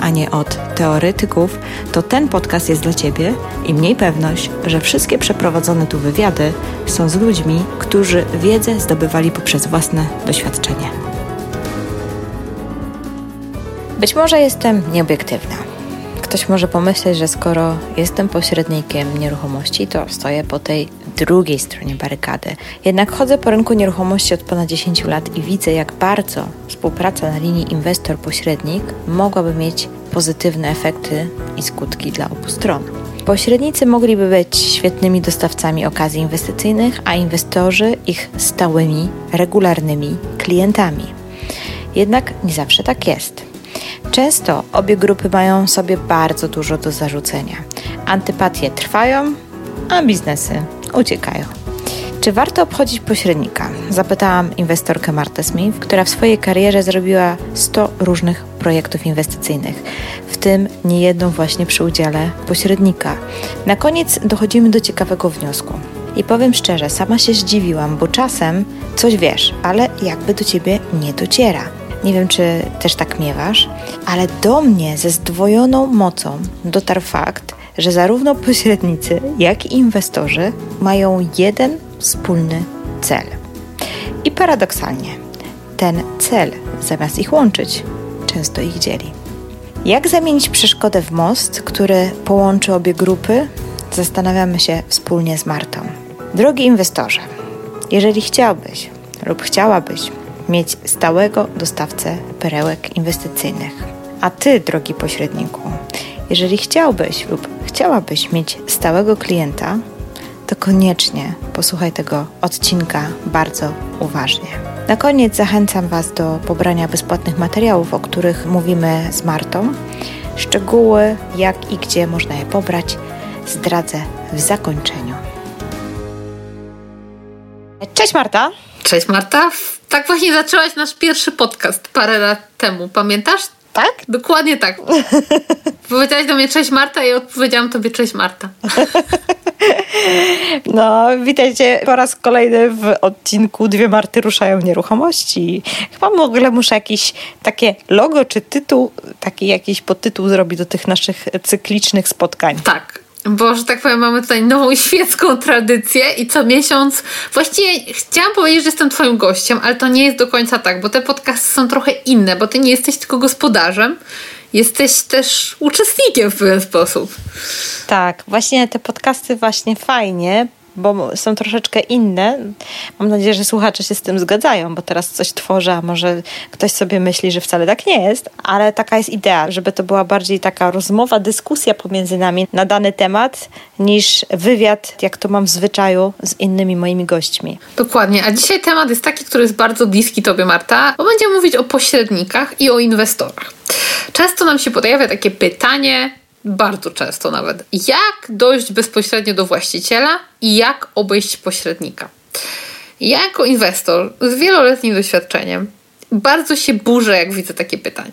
a nie od teoretyków, to ten podcast jest dla Ciebie i mniej pewność, że wszystkie przeprowadzone tu wywiady są z ludźmi, którzy wiedzę zdobywali poprzez własne doświadczenie. Być może jestem nieobiektywna. Ktoś może pomyśleć, że skoro jestem pośrednikiem nieruchomości, to stoję po tej drugiej stronie barykady. Jednak chodzę po rynku nieruchomości od ponad 10 lat i widzę, jak bardzo współpraca na linii inwestor-pośrednik mogłaby mieć pozytywne efekty i skutki dla obu stron. Pośrednicy mogliby być świetnymi dostawcami okazji inwestycyjnych, a inwestorzy ich stałymi, regularnymi klientami. Jednak nie zawsze tak jest. Często obie grupy mają sobie bardzo dużo do zarzucenia. Antypatie trwają, a biznesy uciekają. Czy warto obchodzić pośrednika? Zapytałam inwestorkę Martę Smith, która w swojej karierze zrobiła 100 różnych projektów inwestycyjnych, w tym niejedną właśnie przy udziale pośrednika. Na koniec dochodzimy do ciekawego wniosku. I powiem szczerze, sama się zdziwiłam, bo czasem coś wiesz, ale jakby do ciebie nie dociera. Nie wiem, czy też tak miewasz, ale do mnie ze zdwojoną mocą dotarł fakt, że zarówno pośrednicy, jak i inwestorzy mają jeden wspólny cel. I paradoksalnie, ten cel, zamiast ich łączyć, często ich dzieli. Jak zamienić przeszkodę w most, który połączy obie grupy? Zastanawiamy się wspólnie z Martą. Drogi inwestorze, jeżeli chciałbyś lub chciałabyś mieć stałego dostawcę perełek inwestycyjnych, a ty, drogi pośredniku, jeżeli chciałbyś lub chciałabyś mieć stałego klienta, to koniecznie posłuchaj tego odcinka bardzo uważnie. Na koniec zachęcam Was do pobrania bezpłatnych materiałów, o których mówimy z Martą. Szczegóły, jak i gdzie można je pobrać, zdradzę w zakończeniu. Cześć Marta. Cześć Marta. Tak właśnie zaczęłaś nasz pierwszy podcast parę lat temu. Pamiętasz? Tak? Dokładnie tak. Powiedziałaś do mnie cześć Marta i odpowiedziałam tobie cześć Marta. No, witajcie po raz kolejny w odcinku Dwie Marty ruszają nieruchomości. Chyba w ogóle muszę jakiś takie logo czy tytuł, taki jakiś podtytuł zrobić do tych naszych cyklicznych spotkań. Tak. Bo, że tak powiem, mamy tutaj nową świecką tradycję i co miesiąc. Właściwie chciałam powiedzieć, że jestem Twoim gościem, ale to nie jest do końca tak, bo te podcasty są trochę inne, bo Ty nie jesteś tylko gospodarzem, jesteś też uczestnikiem w pewien sposób. Tak, właśnie te podcasty właśnie fajnie, bo są troszeczkę inne. Mam nadzieję, że słuchacze się z tym zgadzają, bo teraz coś tworzę, a może ktoś sobie myśli, że wcale tak nie jest, ale taka jest idea, żeby to była bardziej taka rozmowa, dyskusja pomiędzy nami na dany temat, niż wywiad, jak to mam w zwyczaju z innymi moimi gośćmi. Dokładnie, a dzisiaj temat jest taki, który jest bardzo bliski Tobie, Marta, bo będziemy mówić o pośrednikach i o inwestorach. Często nam się pojawia takie pytanie, bardzo często nawet. Jak dojść bezpośrednio do właściciela i jak obejść pośrednika? Ja jako inwestor z wieloletnim doświadczeniem bardzo się burzę, jak widzę takie pytanie.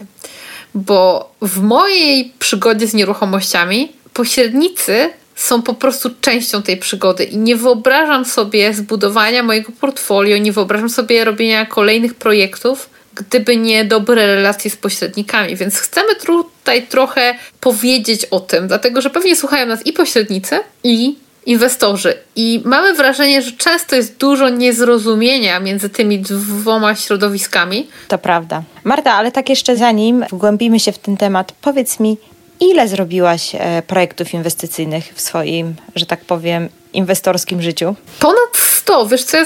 Bo w mojej przygodzie z nieruchomościami pośrednicy są po prostu częścią tej przygody i nie wyobrażam sobie zbudowania mojego portfolio, nie wyobrażam sobie robienia kolejnych projektów, gdyby nie dobre relacje z pośrednikami. Więc chcemy tutaj trochę powiedzieć o tym, dlatego że pewnie słuchają nas i pośrednicy, i inwestorzy. I mamy wrażenie, że często jest dużo niezrozumienia między tymi dwoma środowiskami. To prawda. Marta, ale tak jeszcze zanim wgłębimy się w ten temat, powiedz mi, ile zrobiłaś e, projektów inwestycyjnych w swoim, że tak powiem, inwestorskim życiu? Ponad 100, wiesz co, ja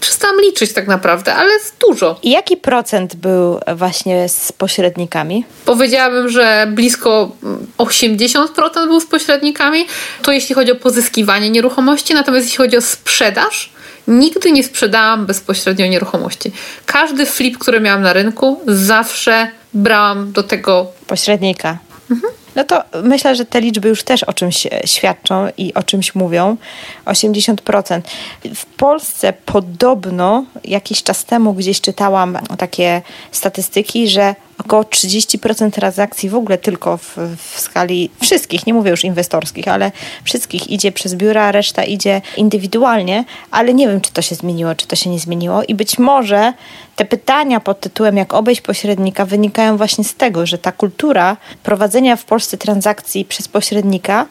przestałam liczyć tak naprawdę, ale dużo. I jaki procent był właśnie z pośrednikami? Powiedziałabym, że blisko 80% był z pośrednikami. To jeśli chodzi o pozyskiwanie nieruchomości, natomiast jeśli chodzi o sprzedaż, nigdy nie sprzedałam bezpośrednio nieruchomości. Każdy flip, który miałam na rynku, zawsze brałam do tego pośrednika. Mhm. No to myślę, że te liczby już też o czymś świadczą i o czymś mówią. 80%. W Polsce podobno jakiś czas temu gdzieś czytałam takie statystyki, że około 30% transakcji w ogóle tylko w, w, skali wszystkich, nie mówię już inwestorskich, ale wszystkich idzie przez biura, reszta idzie indywidualnie, ale nie wiem, czy to się zmieniło, czy to się nie zmieniło i być może te pytania pod tytułem jak obejść pośrednika wynikają właśnie z tego, że ta kultura prowadzenia w Polsce transakcji przez pośrednika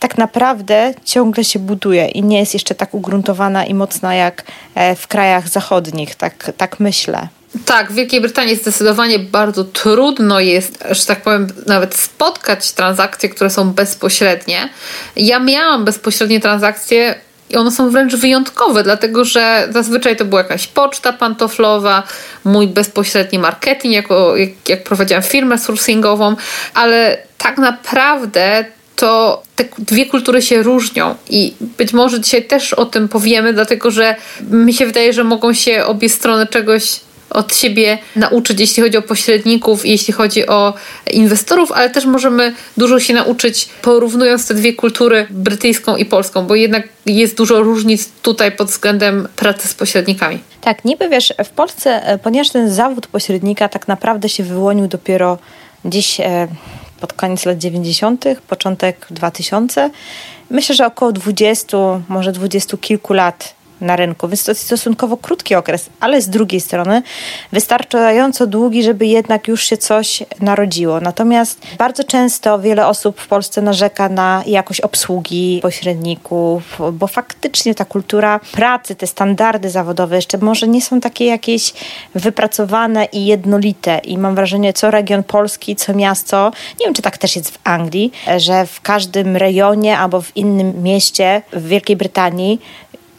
tak naprawdę ciągle się buduje i nie jest jeszcze tak ugruntowana i mocna jak e, w krajach zachodnich, tak, tak myślę. Tak, w Wielkiej Brytanii zdecydowanie bardzo trudno jest, że tak powiem, nawet spotkać transakcje, które są bezpośrednie. Ja miałam bezpośrednie transakcje i one są wręcz wyjątkowe, dlatego że zazwyczaj to była jakaś poczta pantoflowa, mój bezpośredni marketing, jako, jak, jak prowadziłam firmę sourcingową, ale tak naprawdę to te dwie kultury się różnią i być może dzisiaj też o tym powiemy, dlatego że mi się wydaje, że mogą się obie strony czegoś od siebie nauczyć, jeśli chodzi o pośredników i jeśli chodzi o inwestorów, ale też możemy dużo się nauczyć porównując te dwie kultury, brytyjską i polską, bo jednak jest dużo różnic tutaj pod względem pracy z pośrednikami. Tak, niby wiesz, w Polsce, e, ponieważ ten zawód pośrednika tak naprawdę się wyłonił dopiero dziś e, pod koniec lat 90., początek 2000, myślę, że około 20, może 20 kilku lat na rynku, więc to jest stosunkowo krótki okres, ale z drugiej strony wystarczająco długi, żeby jednak już się coś narodziło. Natomiast bardzo często wiele osób w Polsce narzeka na jakość obsługi pośredników, bo faktycznie ta kultura pracy, te standardy zawodowe jeszcze może nie są takie jakieś wypracowane i jednolite i mam wrażenie, co region Polski, co miasto, nie wiem czy tak też jest w Anglii, że w każdym rejonie albo w innym mieście w Wielkiej Brytanii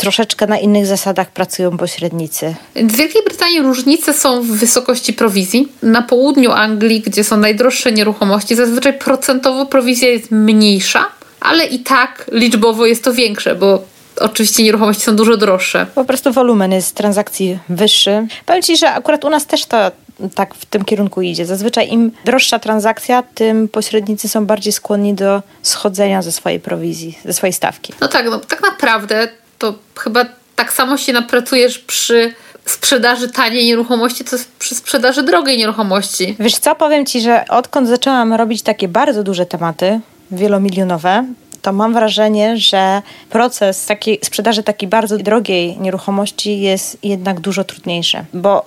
troszeczkę na innych zasadach pracują pośrednicy. W Wielkiej Brytanii różnice są w wysokości prowizji. Na południu Anglii, gdzie są najdroższe nieruchomości, zazwyczaj procentowo prowizja jest mniejsza, ale i tak liczbowo jest to większe, bo oczywiście nieruchomości są dużo droższe. Po prostu wolumen jest transakcji wyższy. Powiem Ci, że akurat u nas też to tak w tym kierunku idzie. Zazwyczaj im droższa transakcja, tym pośrednicy są bardziej skłonni do schodzenia ze swojej prowizji, ze swojej stawki. No tak, no tak naprawdę to chyba tak samo się napracujesz przy sprzedaży taniej nieruchomości, co przy sprzedaży drogiej nieruchomości. Wiesz co, powiem Ci, że odkąd zaczęłam robić takie bardzo duże tematy, wielomilionowe, to mam wrażenie, że proces takiej sprzedaży takiej bardzo drogiej nieruchomości jest jednak dużo trudniejszy. Bo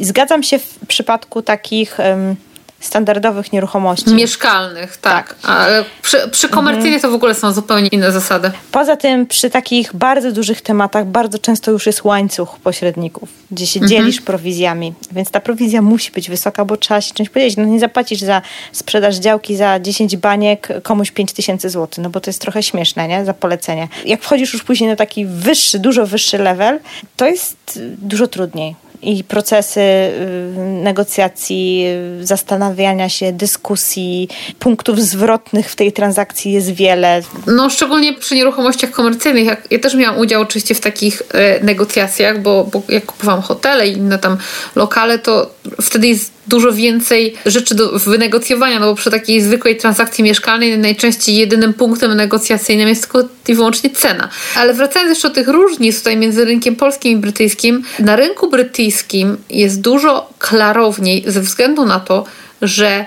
zgadzam się w przypadku takich... Um, standardowych nieruchomości. Mieszkalnych, tak. tak. Ale przy, przy komercyjnych mhm. to w ogóle są zupełnie inne zasady. Poza tym przy takich bardzo dużych tematach bardzo często już jest łańcuch pośredników, gdzie się mhm. dzielisz prowizjami, więc ta prowizja musi być wysoka, bo trzeba się czymś powiedzieć. No nie zapłacisz za sprzedaż działki za 10 baniek komuś 5 tysięcy złotych, no bo to jest trochę śmieszne, nie? Za polecenie. Jak wchodzisz już później na taki wyższy, dużo wyższy level, to jest dużo trudniej i procesy y, negocjacji, zastanawiania się, dyskusji, punktów zwrotnych w tej transakcji jest wiele. No, szczególnie przy nieruchomościach komercyjnych. Ja, też miałam udział oczywiście w takich e, negocjacjach, bo, bo jak kupowałam hotele i inne tam lokale, to wtedy jest dużo więcej rzeczy do wynegocjowania, no bo przy takiej zwykłej transakcji mieszkalnej najczęściej jedynym punktem negocjacyjnym jest tylko i wyłącznie cena. Ale wracając jeszcze do tych różnic tutaj między rynkiem polskim i brytyjskim, na rynku brytyjskim jest dużo klarowniej ze względu na to, że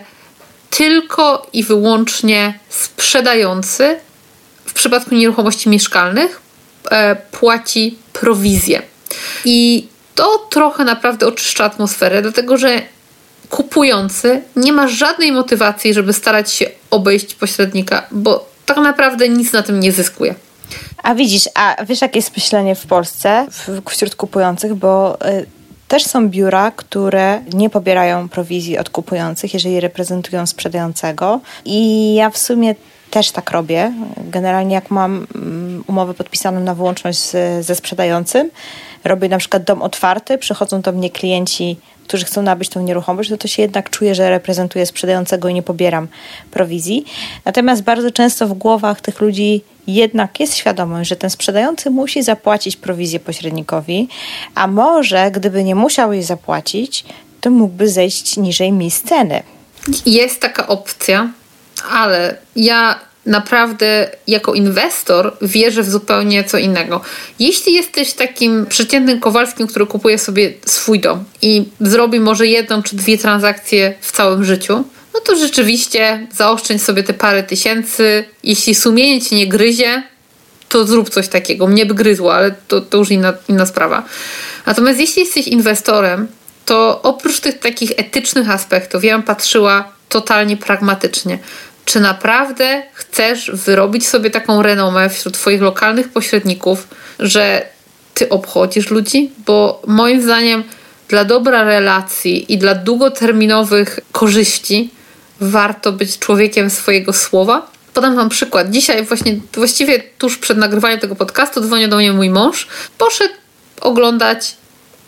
tylko i wyłącznie sprzedający w przypadku nieruchomości mieszkalnych e, płaci prowizję. I to trochę naprawdę oczyszcza atmosferę, dlatego że kupujący nie ma żadnej motywacji, żeby starać się obejść pośrednika, bo tak naprawdę nic na tym nie zyskuje. A widzisz, a wiesz jakie jest myślenie w Polsce wśród kupujących, bo y, też są biura, które nie pobierają prowizji od kupujących, jeżeli reprezentują sprzedającego. I ja w sumie też tak robię. Generalnie jak mam mm, umowę podpisaną na wyłączność z, ze sprzedającym, robię na przykład dom otwarty, przychodzą do mnie klienci którzy chcą nabyć tą nieruchomość, to, to się jednak czuję, że reprezentuję sprzedającego i nie pobieram prowizji. Natomiast bardzo często w głowach tych ludzi jednak jest świadomość, że ten sprzedający musi zapłacić prowizję pośrednikowi, a może gdyby nie musiał jej zapłacić, to mógłby zejść niżej mi ceny. Jest taka opcja, ale ja naprawdę jako inwestor wierzę w zupełnie co innego. Jeśli jesteś takim przeciętnym Kowalskim, który kupuje sobie swój dom i zrobi może jedną czy dwie transakcje w całym życiu, no to rzeczywiście zaoszczędź sobie te parę tysięcy. Jeśli sumienie ci nie gryzie, to zrób coś takiego. Mnie by gryzło, ale to, to już inna, inna sprawa. Natomiast jeśli jesteś inwestorem, to oprócz tych takich etycznych aspektów, ja bym patrzyła totalnie pragmatycznie. Czy naprawdę chcesz wyrobić sobie taką renomę wśród Twoich lokalnych pośredników, że Ty obchodzisz ludzi? Bo moim zdaniem dla dobra relacji i dla długoterminowych korzyści warto być człowiekiem swojego słowa. Podam Wam przykład. Dzisiaj właśnie, właściwie tuż przed nagrywaniem tego podcastu dzwonił do mnie mój mąż. Poszedł oglądać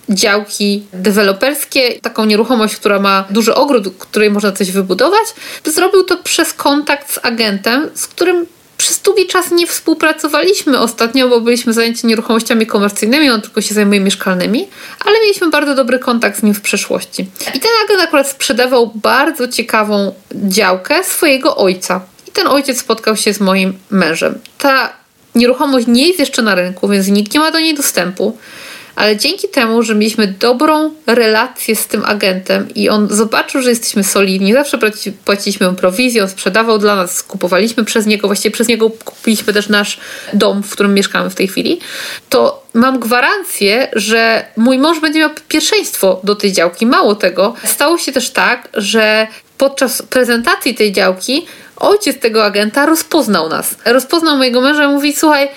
działki deweloperskie, taką nieruchomość, która ma duży ogród, której można coś wybudować. Zrobił to przez kontakt z agentem, z którym przez długi czas nie współpracowaliśmy ostatnio, bo byliśmy zajęci nieruchomościami komercyjnymi, on tylko się zajmuje mieszkalnymi, ale mieliśmy bardzo dobry kontakt z nim w przeszłości. I ten agent akurat sprzedawał bardzo ciekawą działkę swojego ojca. I ten ojciec spotkał się z moim mężem. Ta nieruchomość nie jest jeszcze na rynku, więc nikt nie ma do niej dostępu ale dzięki temu, że mieliśmy dobrą relację z tym agentem i on zobaczył, że jesteśmy solidni, zawsze płaciliśmy mu prowizję, on sprzedawał dla nas, kupowaliśmy przez niego, właściwie przez niego kupiliśmy też nasz dom, w którym mieszkamy w tej chwili, to mam gwarancję, że mój mąż będzie miał pierwszeństwo do tej działki. Mało tego, stało się też tak, że podczas prezentacji tej działki ojciec tego agenta rozpoznał nas. Rozpoznał mojego męża i mówi: Słuchaj,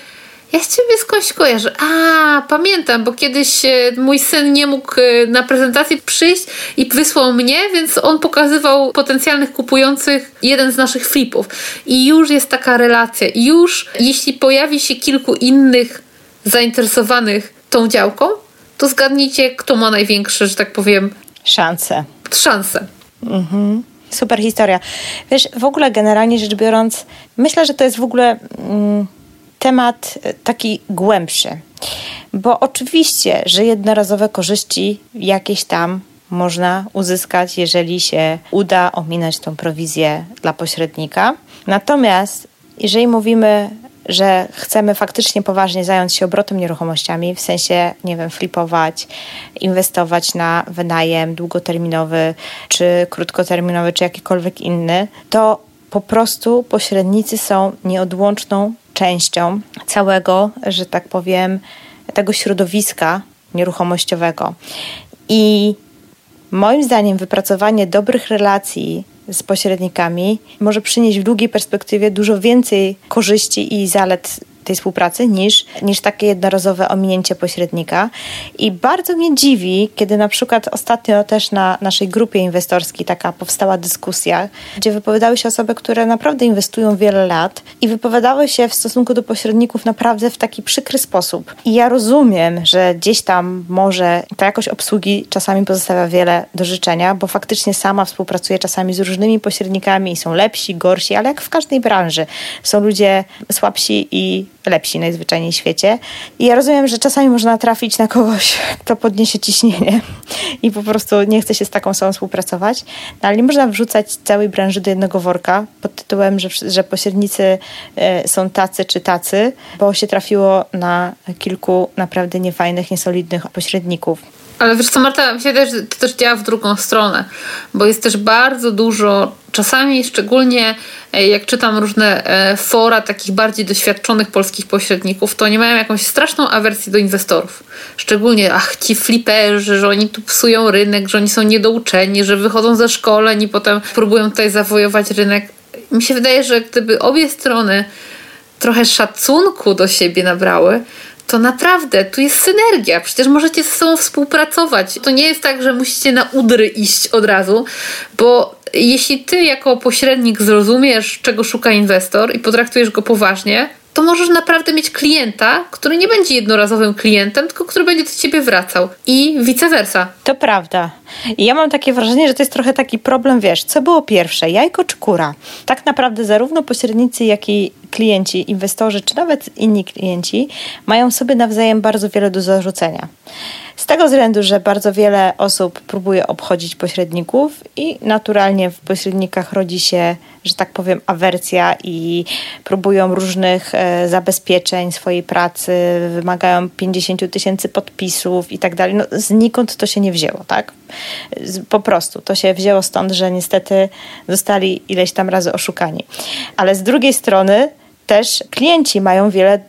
ja z ciebie skądś kojarzę. A, pamiętam, bo kiedyś e, mój syn nie mógł e, na prezentację przyjść i wysłał mnie, więc on pokazywał potencjalnych kupujących jeden z naszych flipów. I już jest taka relacja. Już jeśli pojawi się kilku innych zainteresowanych tą działką, to zgadnijcie, kto ma największe, że tak powiem, szanse. Szanse. Mhm. Super historia. Wiesz, w ogóle generalnie rzecz biorąc, myślę, że to jest w ogóle. Mm temat e, taki głębszy. Bo oczywiście, że jednorazowe korzyści jakieś tam można uzyskać, jeżeli się uda ominąć tą prowizję dla pośrednika. Natomiast jeżeli mówimy, że chcemy faktycznie poważnie zająć się obrotem nieruchomościami, w sensie, nie wiem, flipować, inwestować na wynajem długoterminowy, czy krótkoterminowy, czy jakikolwiek inny, to po prostu pośrednicy są nieodłączną częścią całego, że tak powiem, tego środowiska nieruchomościowego. I moim zdaniem wypracowanie dobrych relacji z pośrednikami może przynieść w długiej perspektywie dużo więcej korzyści i zalet tej współpracy niż, niż takie jednorazowe ominięcie pośrednika. I bardzo mnie dziwi, kiedy na przykład ostatnio też na naszej grupie inwestorskiej taka powstała dyskusja, gdzie wypowiadały się osoby, które naprawdę inwestują wiele lat i wypowiadały się w stosunku do pośredników naprawdę w taki przykry sposób. I ja rozumiem, że gdzieś tam może ta jakość obsługi czasami pozostawia wiele do życzenia, bo faktycznie sama współpracuję czasami z różnymi pośrednikami i są lepsi, gorsi, ale jak w każdej branży są ludzie słabsi i lepsi najzwyczajniej w świecie. I ja rozumiem, że czasami można trafić na kogoś, kto podniesie ciśnienie i po prostu nie chce się z taką osobą współpracować, no, ale nie można wrzucać całej branży do jednego worka pod tytułem, że, że pośrednicy e, są tacy czy tacy, bo się trafiło na kilku naprawdę niefajnych, niesolidnych pośredników. Ale wiesz co, Marta, myślę też, że to też działa w drugą stronę, bo jest też bardzo dużo, czasami szczególnie e, jak czytam różne e, fora takich bardziej doświadczonych polskich pośredników, to oni mają jakąś straszną awersję do inwestorów. Szczególnie, ach, ci fliperzy, że oni tu psują rynek, że oni są niedouczeni, że wychodzą ze szkoleń i potem próbują tutaj zawojować rynek. Mi się wydaje, że gdyby obie strony trochę szacunku do siebie nabrały, to naprawdę tu jest synergia. Przecież możecie ze sobą współpracować. To nie jest tak, że musicie na udry iść od razu, bo jeśli ty jako pośrednik zrozumiesz, czego szuka inwestor i potraktujesz go poważnie, to możesz naprawdę mieć klienta, który nie będzie jednorazowym klientem, tylko który będzie do ciebie wracał i vice versa. To prawda. I ja mam takie wrażenie, że to jest trochę taki problem, wiesz, co było pierwsze, jajko czy kura? Tak naprawdę zarówno pośrednicy, jak i klienci, inwestorzy, czy nawet inni klienci mają sobie nawzajem bardzo wiele do zarzucenia. Z tego względu, że bardzo wiele osób próbuje obchodzić pośredników i naturalnie w pośrednikach rodzi się, że tak powiem, awersja i próbują różnych e, zabezpieczeń swojej pracy, wymagają 50 tysięcy podpisów i tak dalej. No, znikąd to się nie wzięło, tak? Po prostu to się wzięło stąd, że niestety zostali ileś tam razy oszukani. Ale z drugiej strony też klienci mają wiele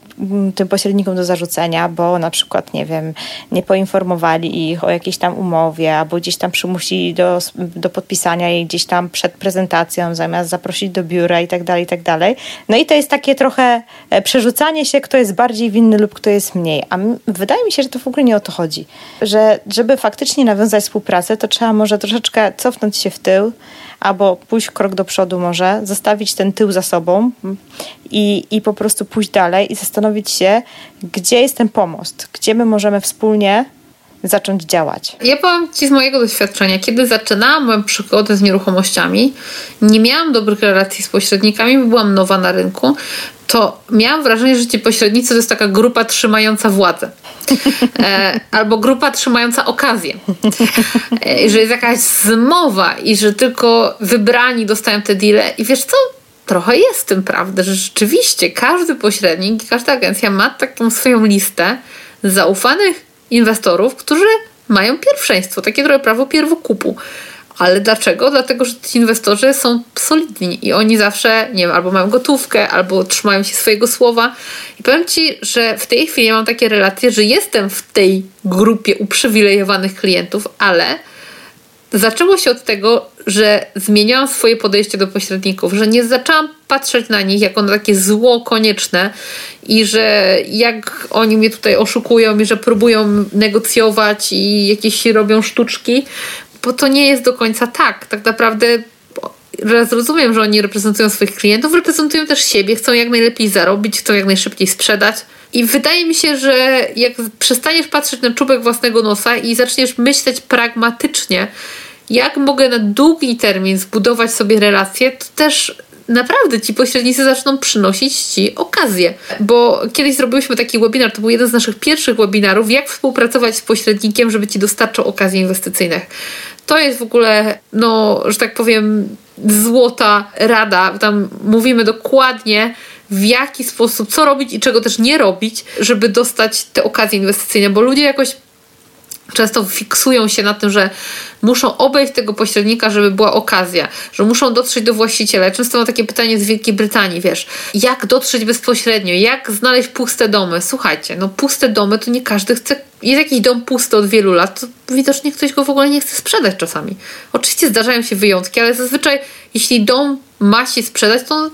tym pośrednikom do zarzucenia, bo na przykład, nie wiem, nie poinformowali ich o jakiejś tam umowie, albo gdzieś tam przymusili do, do podpisania jej gdzieś tam przed prezentacją, zamiast zaprosić do biura i tak dalej, i tak dalej. No i to jest takie trochę e, przerzucanie się, kto jest bardziej winny lub kto jest mniej. A wydaje mi się, że to w ogóle nie o to chodzi. Że żeby faktycznie nawiązać współpracę, to trzeba może troszeczkę cofnąć się w tył, albo pójść krok do przodu może, zostawić ten tył za sobą i, i po prostu pójść dalej i zastanowić się, gdzie jest ten pomost, gdzie my możemy wspólnie zacząć działać. Ja powiem Ci z mojego doświadczenia, kiedy zaczynałam moją przygodę z nieruchomościami, nie miałam dobrych relacji z pośrednikami, bo byłam nowa na rynku, to miałam wrażenie, że ci pośrednicy to jest taka grupa trzymająca władzę. E, albo grupa trzymająca okazję. E, że jest jakaś zmowa i że tylko wybrani dostają te deale. I wiesz co? Trochę jest w tym prawda, że rzeczywiście każdy pośrednik i każda agencja ma taką swoją listę zaufanych inwestorów, którzy mają pierwszeństwo, takie trochę prawo pierwokupu. Ale dlaczego? Dlatego, że ci inwestorzy są solidni i oni zawsze, nie wiem, albo mają gotówkę, albo trzymają się swojego słowa. I powiem Ci, że w tej chwili mam takie relacje, że jestem w tej grupie uprzywilejowanych klientów, ale zaczęło się od tego, że zmieniałam swoje podejście do pośredników, że nie zaczęłam patrzeć na nich jako na takie zło konieczne i że jak oni mnie tutaj oszukują i że próbują negocjować i jakieś robią sztuczki, bo to nie jest do końca tak. Tak naprawdę rozumiem, że oni reprezentują swoich klientów, reprezentują też siebie, chcą jak najlepiej zarobić, chcą jak najszybciej sprzedać. I wydaje mi się, że jak przestaniesz patrzeć na czubek własnego nosa i zaczniesz myśleć pragmatycznie, jak mogę na długi termin zbudować sobie relacje, to też naprawdę ci pośrednicy zaczną przynosić ci okazję. Bo kiedyś zrobiliśmy taki webinar, to był jeden z naszych pierwszych webinarów, jak współpracować z pośrednikiem, żeby ci dostarczał okazji inwestycyjnych. To jest w ogóle, no, że tak powiem, złota rada. Tam mówimy dokładnie, w jaki sposób, co robić i czego też nie robić, żeby dostać te okazje inwestycyjne, bo ludzie jakoś często fiksują się na tym, że muszą obejść tego pośrednika, żeby była okazja, że muszą dotrzeć do właściciela. Często mam takie pytanie z Wielkiej Brytanii, wiesz, jak dotrzeć bezpośrednio, jak znaleźć puste domy? Słuchajcie, no puste domy to nie każdy chce, jest jakiś dom pusty od wielu lat, to widocznie ktoś go w ogóle nie chce sprzedać czasami. Oczywiście zdarzają się wyjątki, ale zazwyczaj jeśli dom ma się sprzedać, to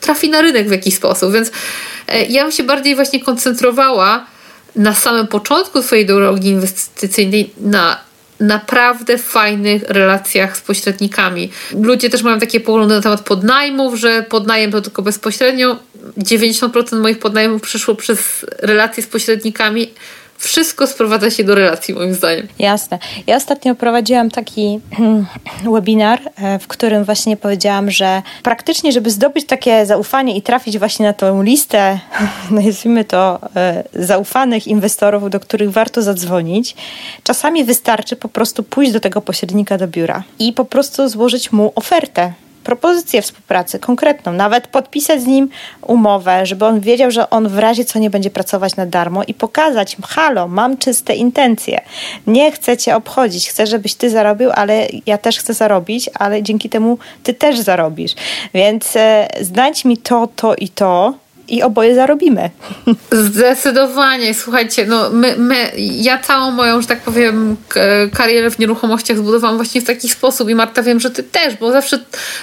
trafi na rynek w jakiś sposób, więc e, ja bym się bardziej właśnie koncentrowała na samym początku swojej drogi inwestycyjnej na naprawdę fajnych relacjach z pośrednikami. Ludzie też mają takie poglądy na temat podnajmów, że podnajem to tylko bezpośrednio. 90% moich podnajmów przyszło przez relacje z pośrednikami, wszystko sprowadza się do relacji, moim zdaniem. Jasne. Ja ostatnio prowadziłam taki webinar, e, w którym właśnie powiedziałam, że praktycznie, żeby zdobyć takie zaufanie i trafić właśnie na tą listę, nazwijmy to, e, zaufanych inwestorów, do których warto zadzwonić, czasami wystarczy po prostu pójść do tego pośrednika do biura i po prostu złożyć mu ofertę propozycję współpracy konkretną, nawet podpisać z nim umowę, żeby on wiedział, że on w razie co nie będzie pracować na darmo i pokazać, halo, mam czyste intencje, nie chcę cię obchodzić, chcę, żebyś ty zarobił, ale ja też chcę zarobić, ale dzięki temu ty też zarobisz. Więc e, znajdź mi to, to i to, i oboje zarobimy. Zdecydowanie. Słuchajcie, no my, my, ja całą moją, że tak powiem, karierę w nieruchomościach zbudowałam właśnie w taki sposób i Marta, wiem, że ty też, bo zawsze,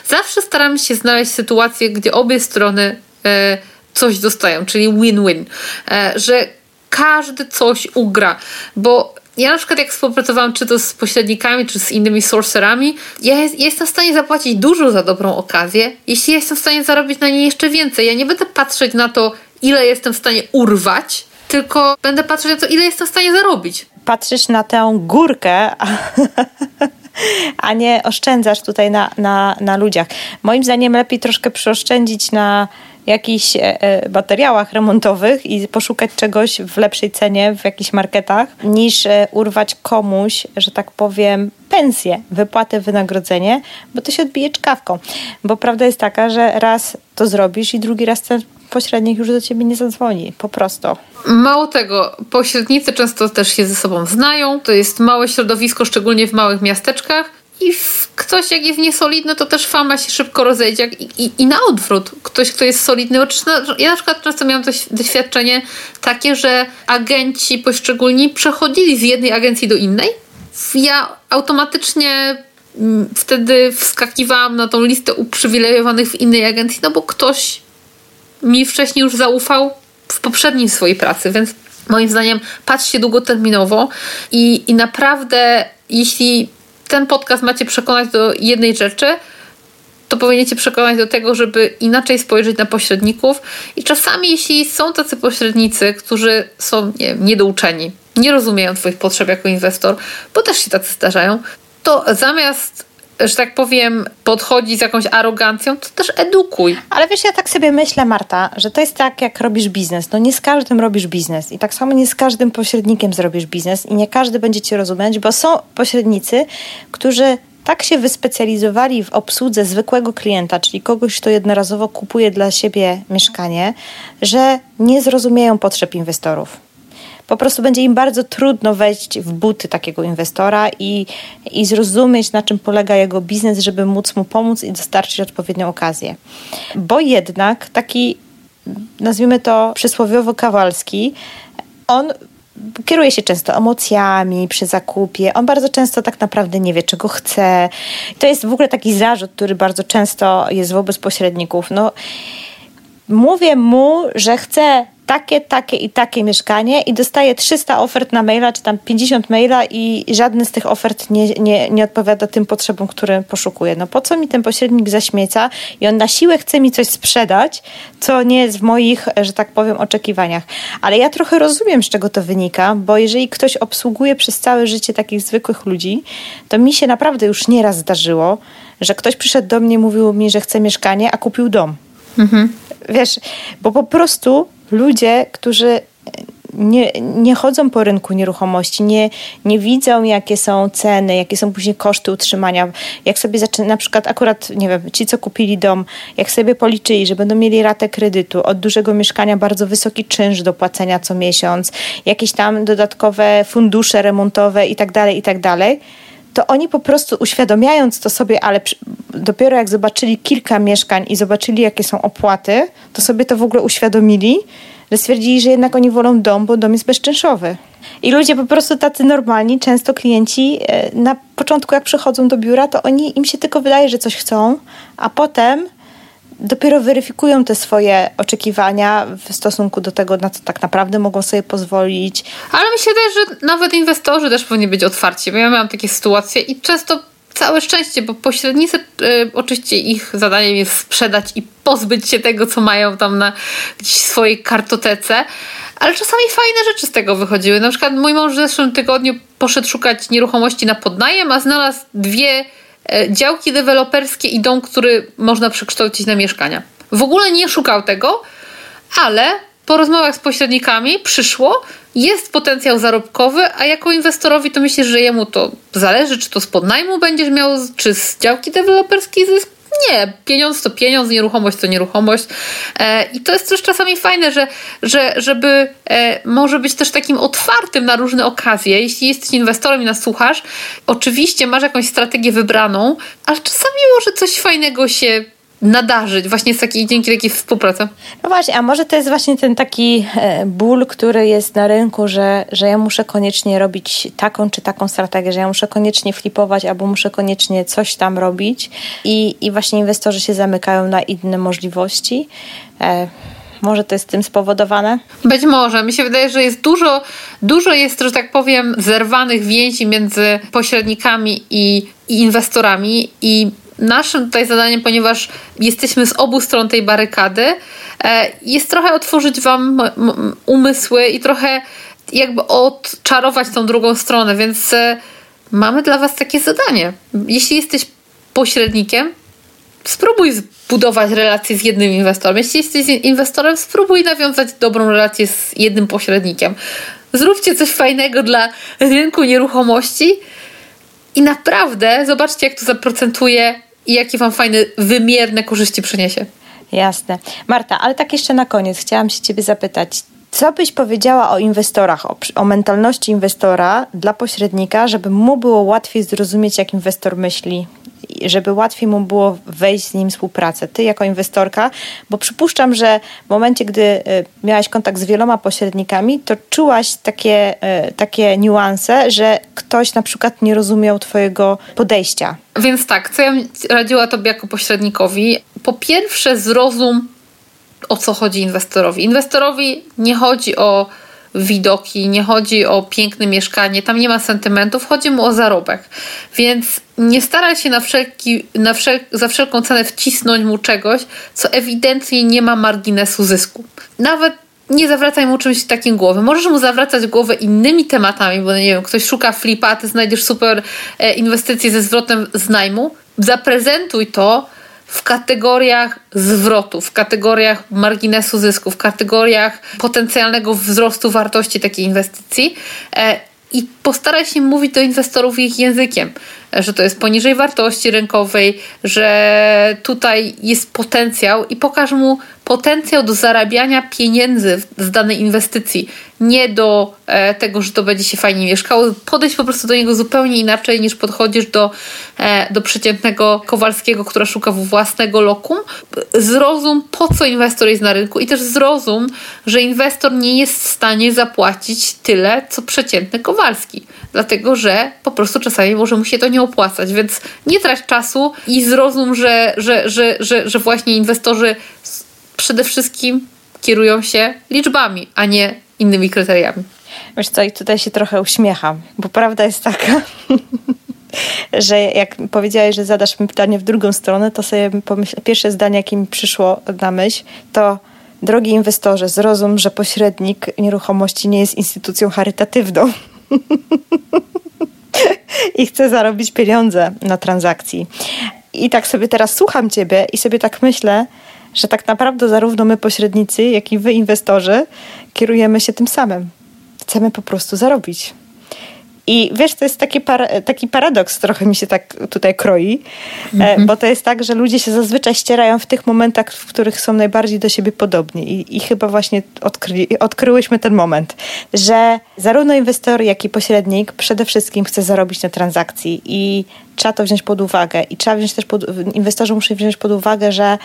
zawsze staramy się znaleźć sytuację, gdzie obie strony e, coś dostają, czyli win-win, e, że każdy coś ugra, bo ja na przykład jak współpracowałam czy to z pośrednikami, czy z innymi sorcerami, ja, jest, ja, jestem w stanie zapłacić dużo za dobrą okazję, jeśli ja jestem w stanie zarobić na niej jeszcze więcej. Ja nie będę patrzeć na to, ile jestem w stanie urwać, tylko będę patrzeć na to, ile jestem w stanie zarobić. Patrzysz na tę górkę, a, nie oszczędzasz tutaj na, na, na ludziach. Moim zdaniem lepiej troszkę przyoszczędzić na jakichś e, e, materiałach remontowych i poszukać czegoś w lepszej cenie w jakichś marketach, niż e, urwać komuś, że tak powiem, pensję, wypłatę, wynagrodzenie, bo to się odbije czkawką. Bo prawda jest taka, że raz to zrobisz i drugi raz ten pośrednik już do ciebie nie zadzwoni, po prostu. Mało tego, pośrednicy często też się ze sobą znają, to jest małe środowisko, szczególnie w małych miasteczkach i ktoś jak jest niesolidny, to też fama się szybko rozejdzie i, i, i na odwrót. Ktoś, kto jest solidny, ja na przykład często miałam doświadczenie takie, że agenci poszczególni przechodzili z jednej agencji do innej. Ja automatycznie mm, wtedy wskakiwałam na tą listę uprzywilejowanych w innej agencji, no bo ktoś mi wcześniej już zaufał w poprzedniej swojej pracy, więc moim zdaniem patrzcie długoterminowo i, i naprawdę jeśli ten podcast macie przekonać do jednej rzeczy, to powinniście przekonać do tego, żeby inaczej spojrzeć na pośredników. I czasami, jeśli są tacy pośrednicy, którzy są nie, niedouczeni, nie rozumieją Twoich potrzeb jako inwestor, bo też się tacy zdarzają, to zamiast że tak powiem, podchodzi z jakąś arogancją, to też edukuj. Ale wiesz, ja tak sobie myślę, Marta, że to jest tak, jak robisz biznes. No nie z każdym robisz biznes i tak samo nie z każdym pośrednikiem zrobisz biznes i nie każdy będzie cię rozumieć, bo są pośrednicy, którzy tak się wyspecjalizowali w obsłudze zwykłego klienta, czyli kogoś, kto jednorazowo kupuje dla siebie mieszkanie, że nie zrozumieją potrzeb inwestorów po prostu będzie im bardzo trudno wejść w buty takiego inwestora i, i zrozumieć, na czym polega jego biznes, żeby móc mu pomóc i dostarczyć odpowiednią okazję. Bo jednak taki, nazwijmy to przysłowiowo kawalski, on kieruje się często emocjami przy zakupie. On bardzo często tak naprawdę nie wie, czego chce. To jest w ogóle taki zarzut, który bardzo często jest wobec pośredników. No, mówię mu, że chcę takie, takie i takie mieszkanie i dostaje 300 ofert na maila, czy tam 50 maila i żadny z tych ofert nie, nie, nie odpowiada tym potrzebom, które poszukuję. No po co mi ten pośrednik zaśmieca i on na siłę chce mi coś sprzedać, co nie jest w moich, że tak powiem, oczekiwaniach. Ale ja trochę rozumiem, z czego to wynika, bo jeżeli ktoś obsługuje przez całe życie takich zwykłych ludzi, to mi się naprawdę już nieraz zdarzyło, że ktoś przyszedł do mnie, mówił mi, że chce mieszkanie, a kupił dom. Mhm. Wiesz, bo po prostu ludzie, którzy nie, nie chodzą po rynku nieruchomości, nie, nie widzą, jakie są ceny, jakie są później koszty utrzymania. Jak sobie zaczyna, na przykład akurat, nie wiem, ci, co kupili dom, jak sobie policzyli, że będą mieli ratę kredytu, od dużego mieszkania bardzo wysoki czynsz do płacenia co miesiąc, jakieś tam dodatkowe fundusze remontowe i tak dalej, i tak dalej, to oni po prostu uświadamiając to sobie, ale dopiero jak zobaczyli kilka mieszkań i zobaczyli, jakie są opłaty, to sobie to w ogóle uświadomili, że stwierdzili, że jednak oni wolą dom, bo dom jest bezczynszowy. I ludzie po prostu tacy normalni, często klienci, e, na początku jak przychodzą do biura, to oni im się tylko wydaje, że coś chcą, a potem dopiero weryfikują te swoje oczekiwania w stosunku do tego, na co tak naprawdę mogą sobie pozwolić. Ale się wydaje, że nawet inwestorzy też powinni być otwarci, bo ja miałam takie sytuacje i często całe szczęście, bo pośrednicy, y, oczywiście ich zadaniem jest sprzedać i pozbyć się tego, co mają tam na swojej kartotece, ale czasami fajne rzeczy z tego wychodziły. Na przykład mój mąż w zeszłym tygodniu poszedł szukać nieruchomości na podnajem, a znalazł dwie działki deweloperskie i dom, który można przekształcić na mieszkania. W ogóle nie szukał tego, ale po rozmowach z pośrednikami przyszło, jest potencjał zarobkowy, a jako inwestorowi to myślisz, że jemu to zależy, czy to z podnajmu będziesz miał, czy z działki deweloperskiej zysk nie, pieniądz to pieniądz, nieruchomość to nieruchomość. E, I to jest też czasami fajne, że, że żeby e, może być też takim otwartym na różne okazje. Jeśli jesteś inwestorem i nas słuchasz, oczywiście masz jakąś strategię wybraną, ale czasami może coś fajnego się nadarzyć właśnie z takiej, dzięki takiej współpracy. No właśnie, a może to jest właśnie ten taki e, ból, który jest na rynku, że, że ja muszę koniecznie robić taką czy taką strategię, że ja muszę koniecznie flipować albo muszę koniecznie coś tam robić i, i właśnie inwestorzy się zamykają na inne możliwości. E, może to jest tym spowodowane? Być może. Mi się wydaje, że jest dużo, dużo jest, że tak powiem, zerwanych więzi między pośrednikami i, i inwestorami i naszym tutaj zadaniem, ponieważ jesteśmy z obu stron tej barykady, e, jest trochę otworzyć Wam umysły i trochę jakby odczarować tą drugą stronę, więc e, mamy dla Was takie zadanie. Jeśli jesteś pośrednikiem, spróbuj zbudować relacje z jednym inwestorem. Jeśli jesteś inwestorem, spróbuj nawiązać dobrą relację z jednym pośrednikiem. Zróbcie coś fajnego dla rynku nieruchomości i naprawdę zobaczcie, jak to zaprocentuje i jakie Wam fajne, wymierne korzyści przyniesie. Jasne. Marta, ale tak jeszcze na koniec chciałam się Ciebie zapytać. Co byś powiedziała o inwestorach, o, o, mentalności inwestora dla pośrednika, żeby mu było łatwiej zrozumieć, jak inwestor myśli, żeby łatwiej mu było wejść z nim w współpracę? Ty jako inwestorka, bo przypuszczam, że w momencie, gdy y, miałaś kontakt z wieloma pośrednikami, to czułaś takie, y, takie niuanse, że ktoś na przykład nie rozumiał Twojego podejścia. Więc tak, co ja radziła Tobie jako pośrednikowi? Po pierwsze, zrozum o co chodzi inwestorowi. Inwestorowi nie chodzi o widoki, nie chodzi o piękne mieszkanie, tam nie ma sentymentów, chodzi mu o zarobek. Więc nie staraj się na wszelki, na wszel za wszelką cenę wcisnąć mu czegoś, co ewidentnie nie ma marginesu zysku. Nawet nie zawracaj mu czymś takim głowy. Możesz mu zawracać głowę innymi tematami, bo nie wiem, ktoś szuka flipa, ty znajdziesz super e, inwestycje ze zwrotem z najmu. Zaprezentuj to w kategoriach zwrotu, w kategoriach marginesu zysku, w kategoriach potencjalnego wzrostu wartości takiej inwestycji. E, i postaraj się mówić do inwestorów ich językiem, że to jest poniżej wartości rynkowej, że tutaj jest potencjał i pokaż mu potencjał do zarabiania pieniędzy z danej inwestycji, nie do e, tego, że to będzie się fajnie mieszkało. Podejść po prostu do niego zupełnie inaczej niż podchodzisz do, e, do przeciętnego Kowalskiego, która szuka własnego lokum. Zrozum, po co inwestor jest na rynku i też zrozum, że inwestor nie jest w stanie zapłacić tyle, co przeciętny Kowalski. Dlatego, że po prostu czasami może mu się to nie opłacać, więc nie trać czasu i zrozum, że, że, że, że, że właśnie inwestorzy przede wszystkim kierują się liczbami, a nie innymi kryteriami. Wiesz co, i tutaj się trochę uśmiecham, bo prawda jest taka, że jak powiedziałeś, że zadasz mi pytanie w drugą stronę, to sobie pomyśl, pierwsze zdanie, jakie mi przyszło na myśl, to drogi inwestorze, zrozum, że pośrednik nieruchomości nie jest instytucją charytatywną. I chce zarobić pieniądze na transakcji. I tak sobie teraz słucham ciebie i sobie tak myślę, że tak naprawdę zarówno my pośrednicy, jak i wy inwestorzy kierujemy się tym samym. Chcemy po prostu zarobić. I wiesz, to jest taki, par taki paradoks, trochę mi się tak tutaj kroi, mm -hmm. bo to jest tak, że ludzie się zazwyczaj ścierają w tych momentach, w których są najbardziej do siebie podobni. I, i chyba właśnie odkry odkryłyśmy ten moment, że zarówno inwestor, jak i pośrednik przede wszystkim chce zarobić na transakcji i trzeba to wziąć pod uwagę. I trzeba wziąć też pod, inwestorzy muszą wziąć pod uwagę, że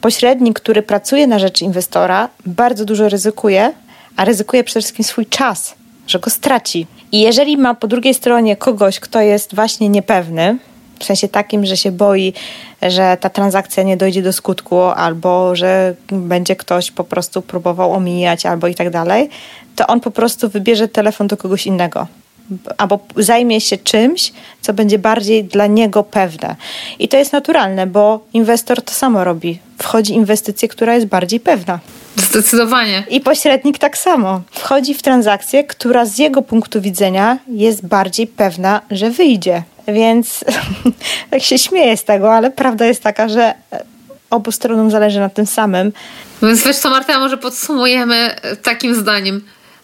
pośrednik, który pracuje na rzecz inwestora, bardzo dużo ryzykuje, a ryzykuje przede wszystkim swój czas, że go straci. I jeżeli ma po drugiej stronie kogoś, kto jest właśnie niepewny, w sensie takim, że się boi, że ta transakcja nie dojdzie do skutku, albo że będzie ktoś po prostu próbował omijać, albo i tak dalej, to on po prostu wybierze telefon do kogoś innego albo zajmie się czymś, co będzie bardziej dla niego pewne. I to jest naturalne, bo inwestor to samo robi. Wchodzi inwestycję, która jest bardziej pewna. Zdecydowanie. I pośrednik tak samo. Wchodzi w transakcję, która z jego punktu widzenia jest bardziej pewna, że wyjdzie. Więc tak się śmieję z tego, ale prawda jest taka, że obu stronom zależy na tym samym. Więc wiesz co, Marta, może podsumujemy takim zdaniem.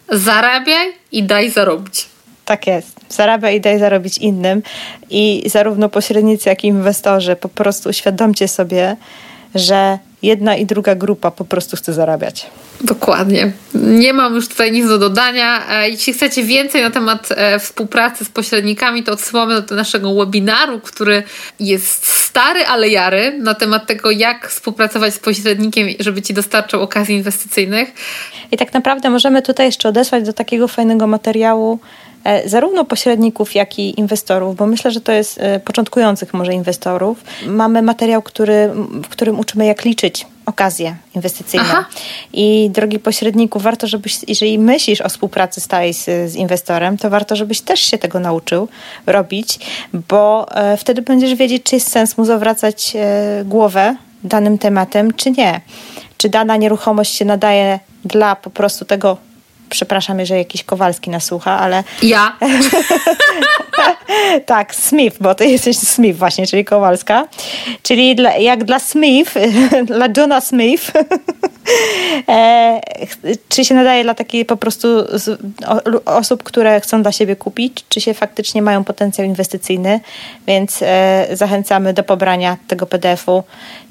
Zarabiaj i daj zarobić. Tak jest. Zarabia i daj zarobić innym. I zarówno pośrednicy, jak i inwestorzy, po prostu uświadomcie sobie, że jedna i druga grupa po prostu chce zarabiać. Dokładnie. Nie mam już tutaj nic do dodania. E, jeśli chcecie więcej na temat e, współpracy z pośrednikami, to odsyłamy do naszego webinaru, który jest stary, ale jary, na temat tego, jak współpracować z pośrednikiem, żeby ci dostarczał okazji inwestycyjnych. I tak naprawdę możemy tutaj jeszcze odesłać do takiego fajnego materiału, zarówno pośredników, jak i inwestorów, bo myślę, że to jest e, początkujących może inwestorów. Mamy materiał, który, w którym uczymy, jak liczyć okazje inwestycyjne. Aha. I drogi pośredniku, warto, żebyś, jeżeli myślisz o współpracy stałej z, z inwestorem, to warto, żebyś też się tego nauczył robić, bo e, wtedy będziesz wiedzieć, czy jest sens mu zawracać e, głowę danym tematem, czy nie. Czy dana nieruchomość się nadaje dla po prostu tego Przepraszam, jeżeli jakiś Kowalski nas słucha, ale... Ja. tak, Smith, bo ty jesteś Smith właśnie, czyli Kowalska. Czyli dla, jak dla Smith, dla Johna Smith, e, czy się nadaje dla takiej po prostu z, o, osób, które chcą dla siebie kupić, czy się faktycznie mają potencjał inwestycyjny, więc e, zachęcamy do pobrania tego PDF-u.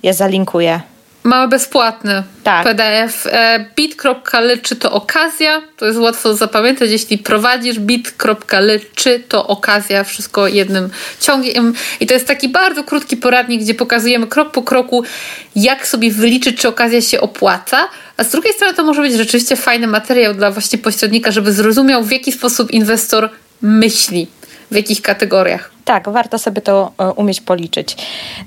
Ja zalinkuję Mamy bezpłatny tak. PDF. E, bit.ly czy to okazja? To jest łatwo zapamiętać, jeśli prowadzisz bit.ly czy to okazja, wszystko jednym ciągiem. I to jest taki bardzo krótki poradnik, gdzie pokazujemy krok po kroku, jak sobie wyliczyć, czy okazja się opłaca. A z drugiej strony to może być rzeczywiście fajny materiał dla właśnie pośrednika, żeby zrozumiał, w jaki sposób inwestor myśli w jakich kategoriach. Tak, warto sobie to e, umieć policzyć.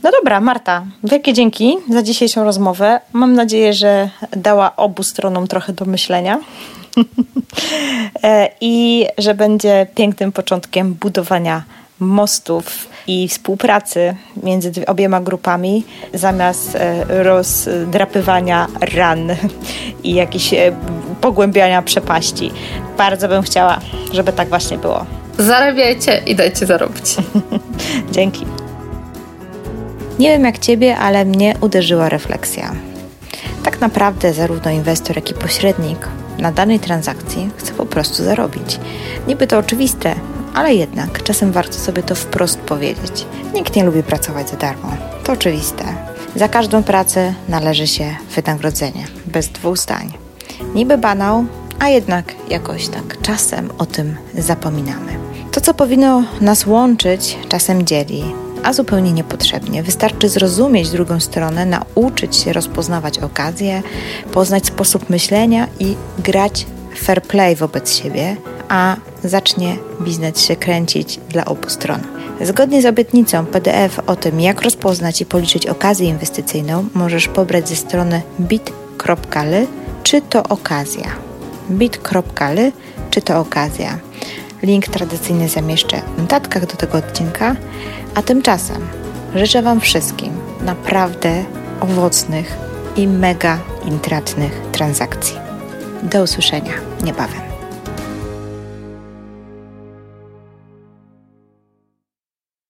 No dobra, Marta, wielkie dzięki za dzisiejszą rozmowę. Mam nadzieję, że dała obu stronom trochę do myślenia. E, I że będzie pięknym początkiem budowania mostów i współpracy między obiema grupami, zamiast e, rozdrapywania ran i jakichś pogłębiania przepaści. Bardzo bym chciała, żeby tak właśnie było. Zarabiajcie i dajcie zarobić. Dzięki. Nie wiem jak ciebie, ale mnie uderzyła refleksja. Tak naprawdę zarówno inwestor, jak i pośrednik na danej transakcji chce po prostu zarobić. Niby to oczywiste, ale jednak czasem warto sobie to wprost powiedzieć. Nikt nie lubi pracować za darmo. To oczywiste. Za każdą pracę należy się wynagrodzenie, bez dwóch zdań. Niby banał, a jednak jakoś tak czasem o tym zapominamy. To, co powinno nas łączyć, czasem dzieli, a zupełnie niepotrzebnie. Wystarczy zrozumieć drugą stronę, nauczyć się rozpoznawać okazje, poznać sposób myślenia i grać fair play wobec siebie, a zacznie biznes się kręcić dla obu stron. Zgodnie z obietnicą PDF o tym, jak rozpoznać i policzyć okazję inwestycyjną, możesz pobrać ze strony bit.ly czy to okazja. bit.ly czy to okazja. Link tradycyjny zamieszczę w notatkach do tego odcinka, a tymczasem życzę Wam wszystkim naprawdę owocnych i mega intratnych transakcji. Do usłyszenia niebawem.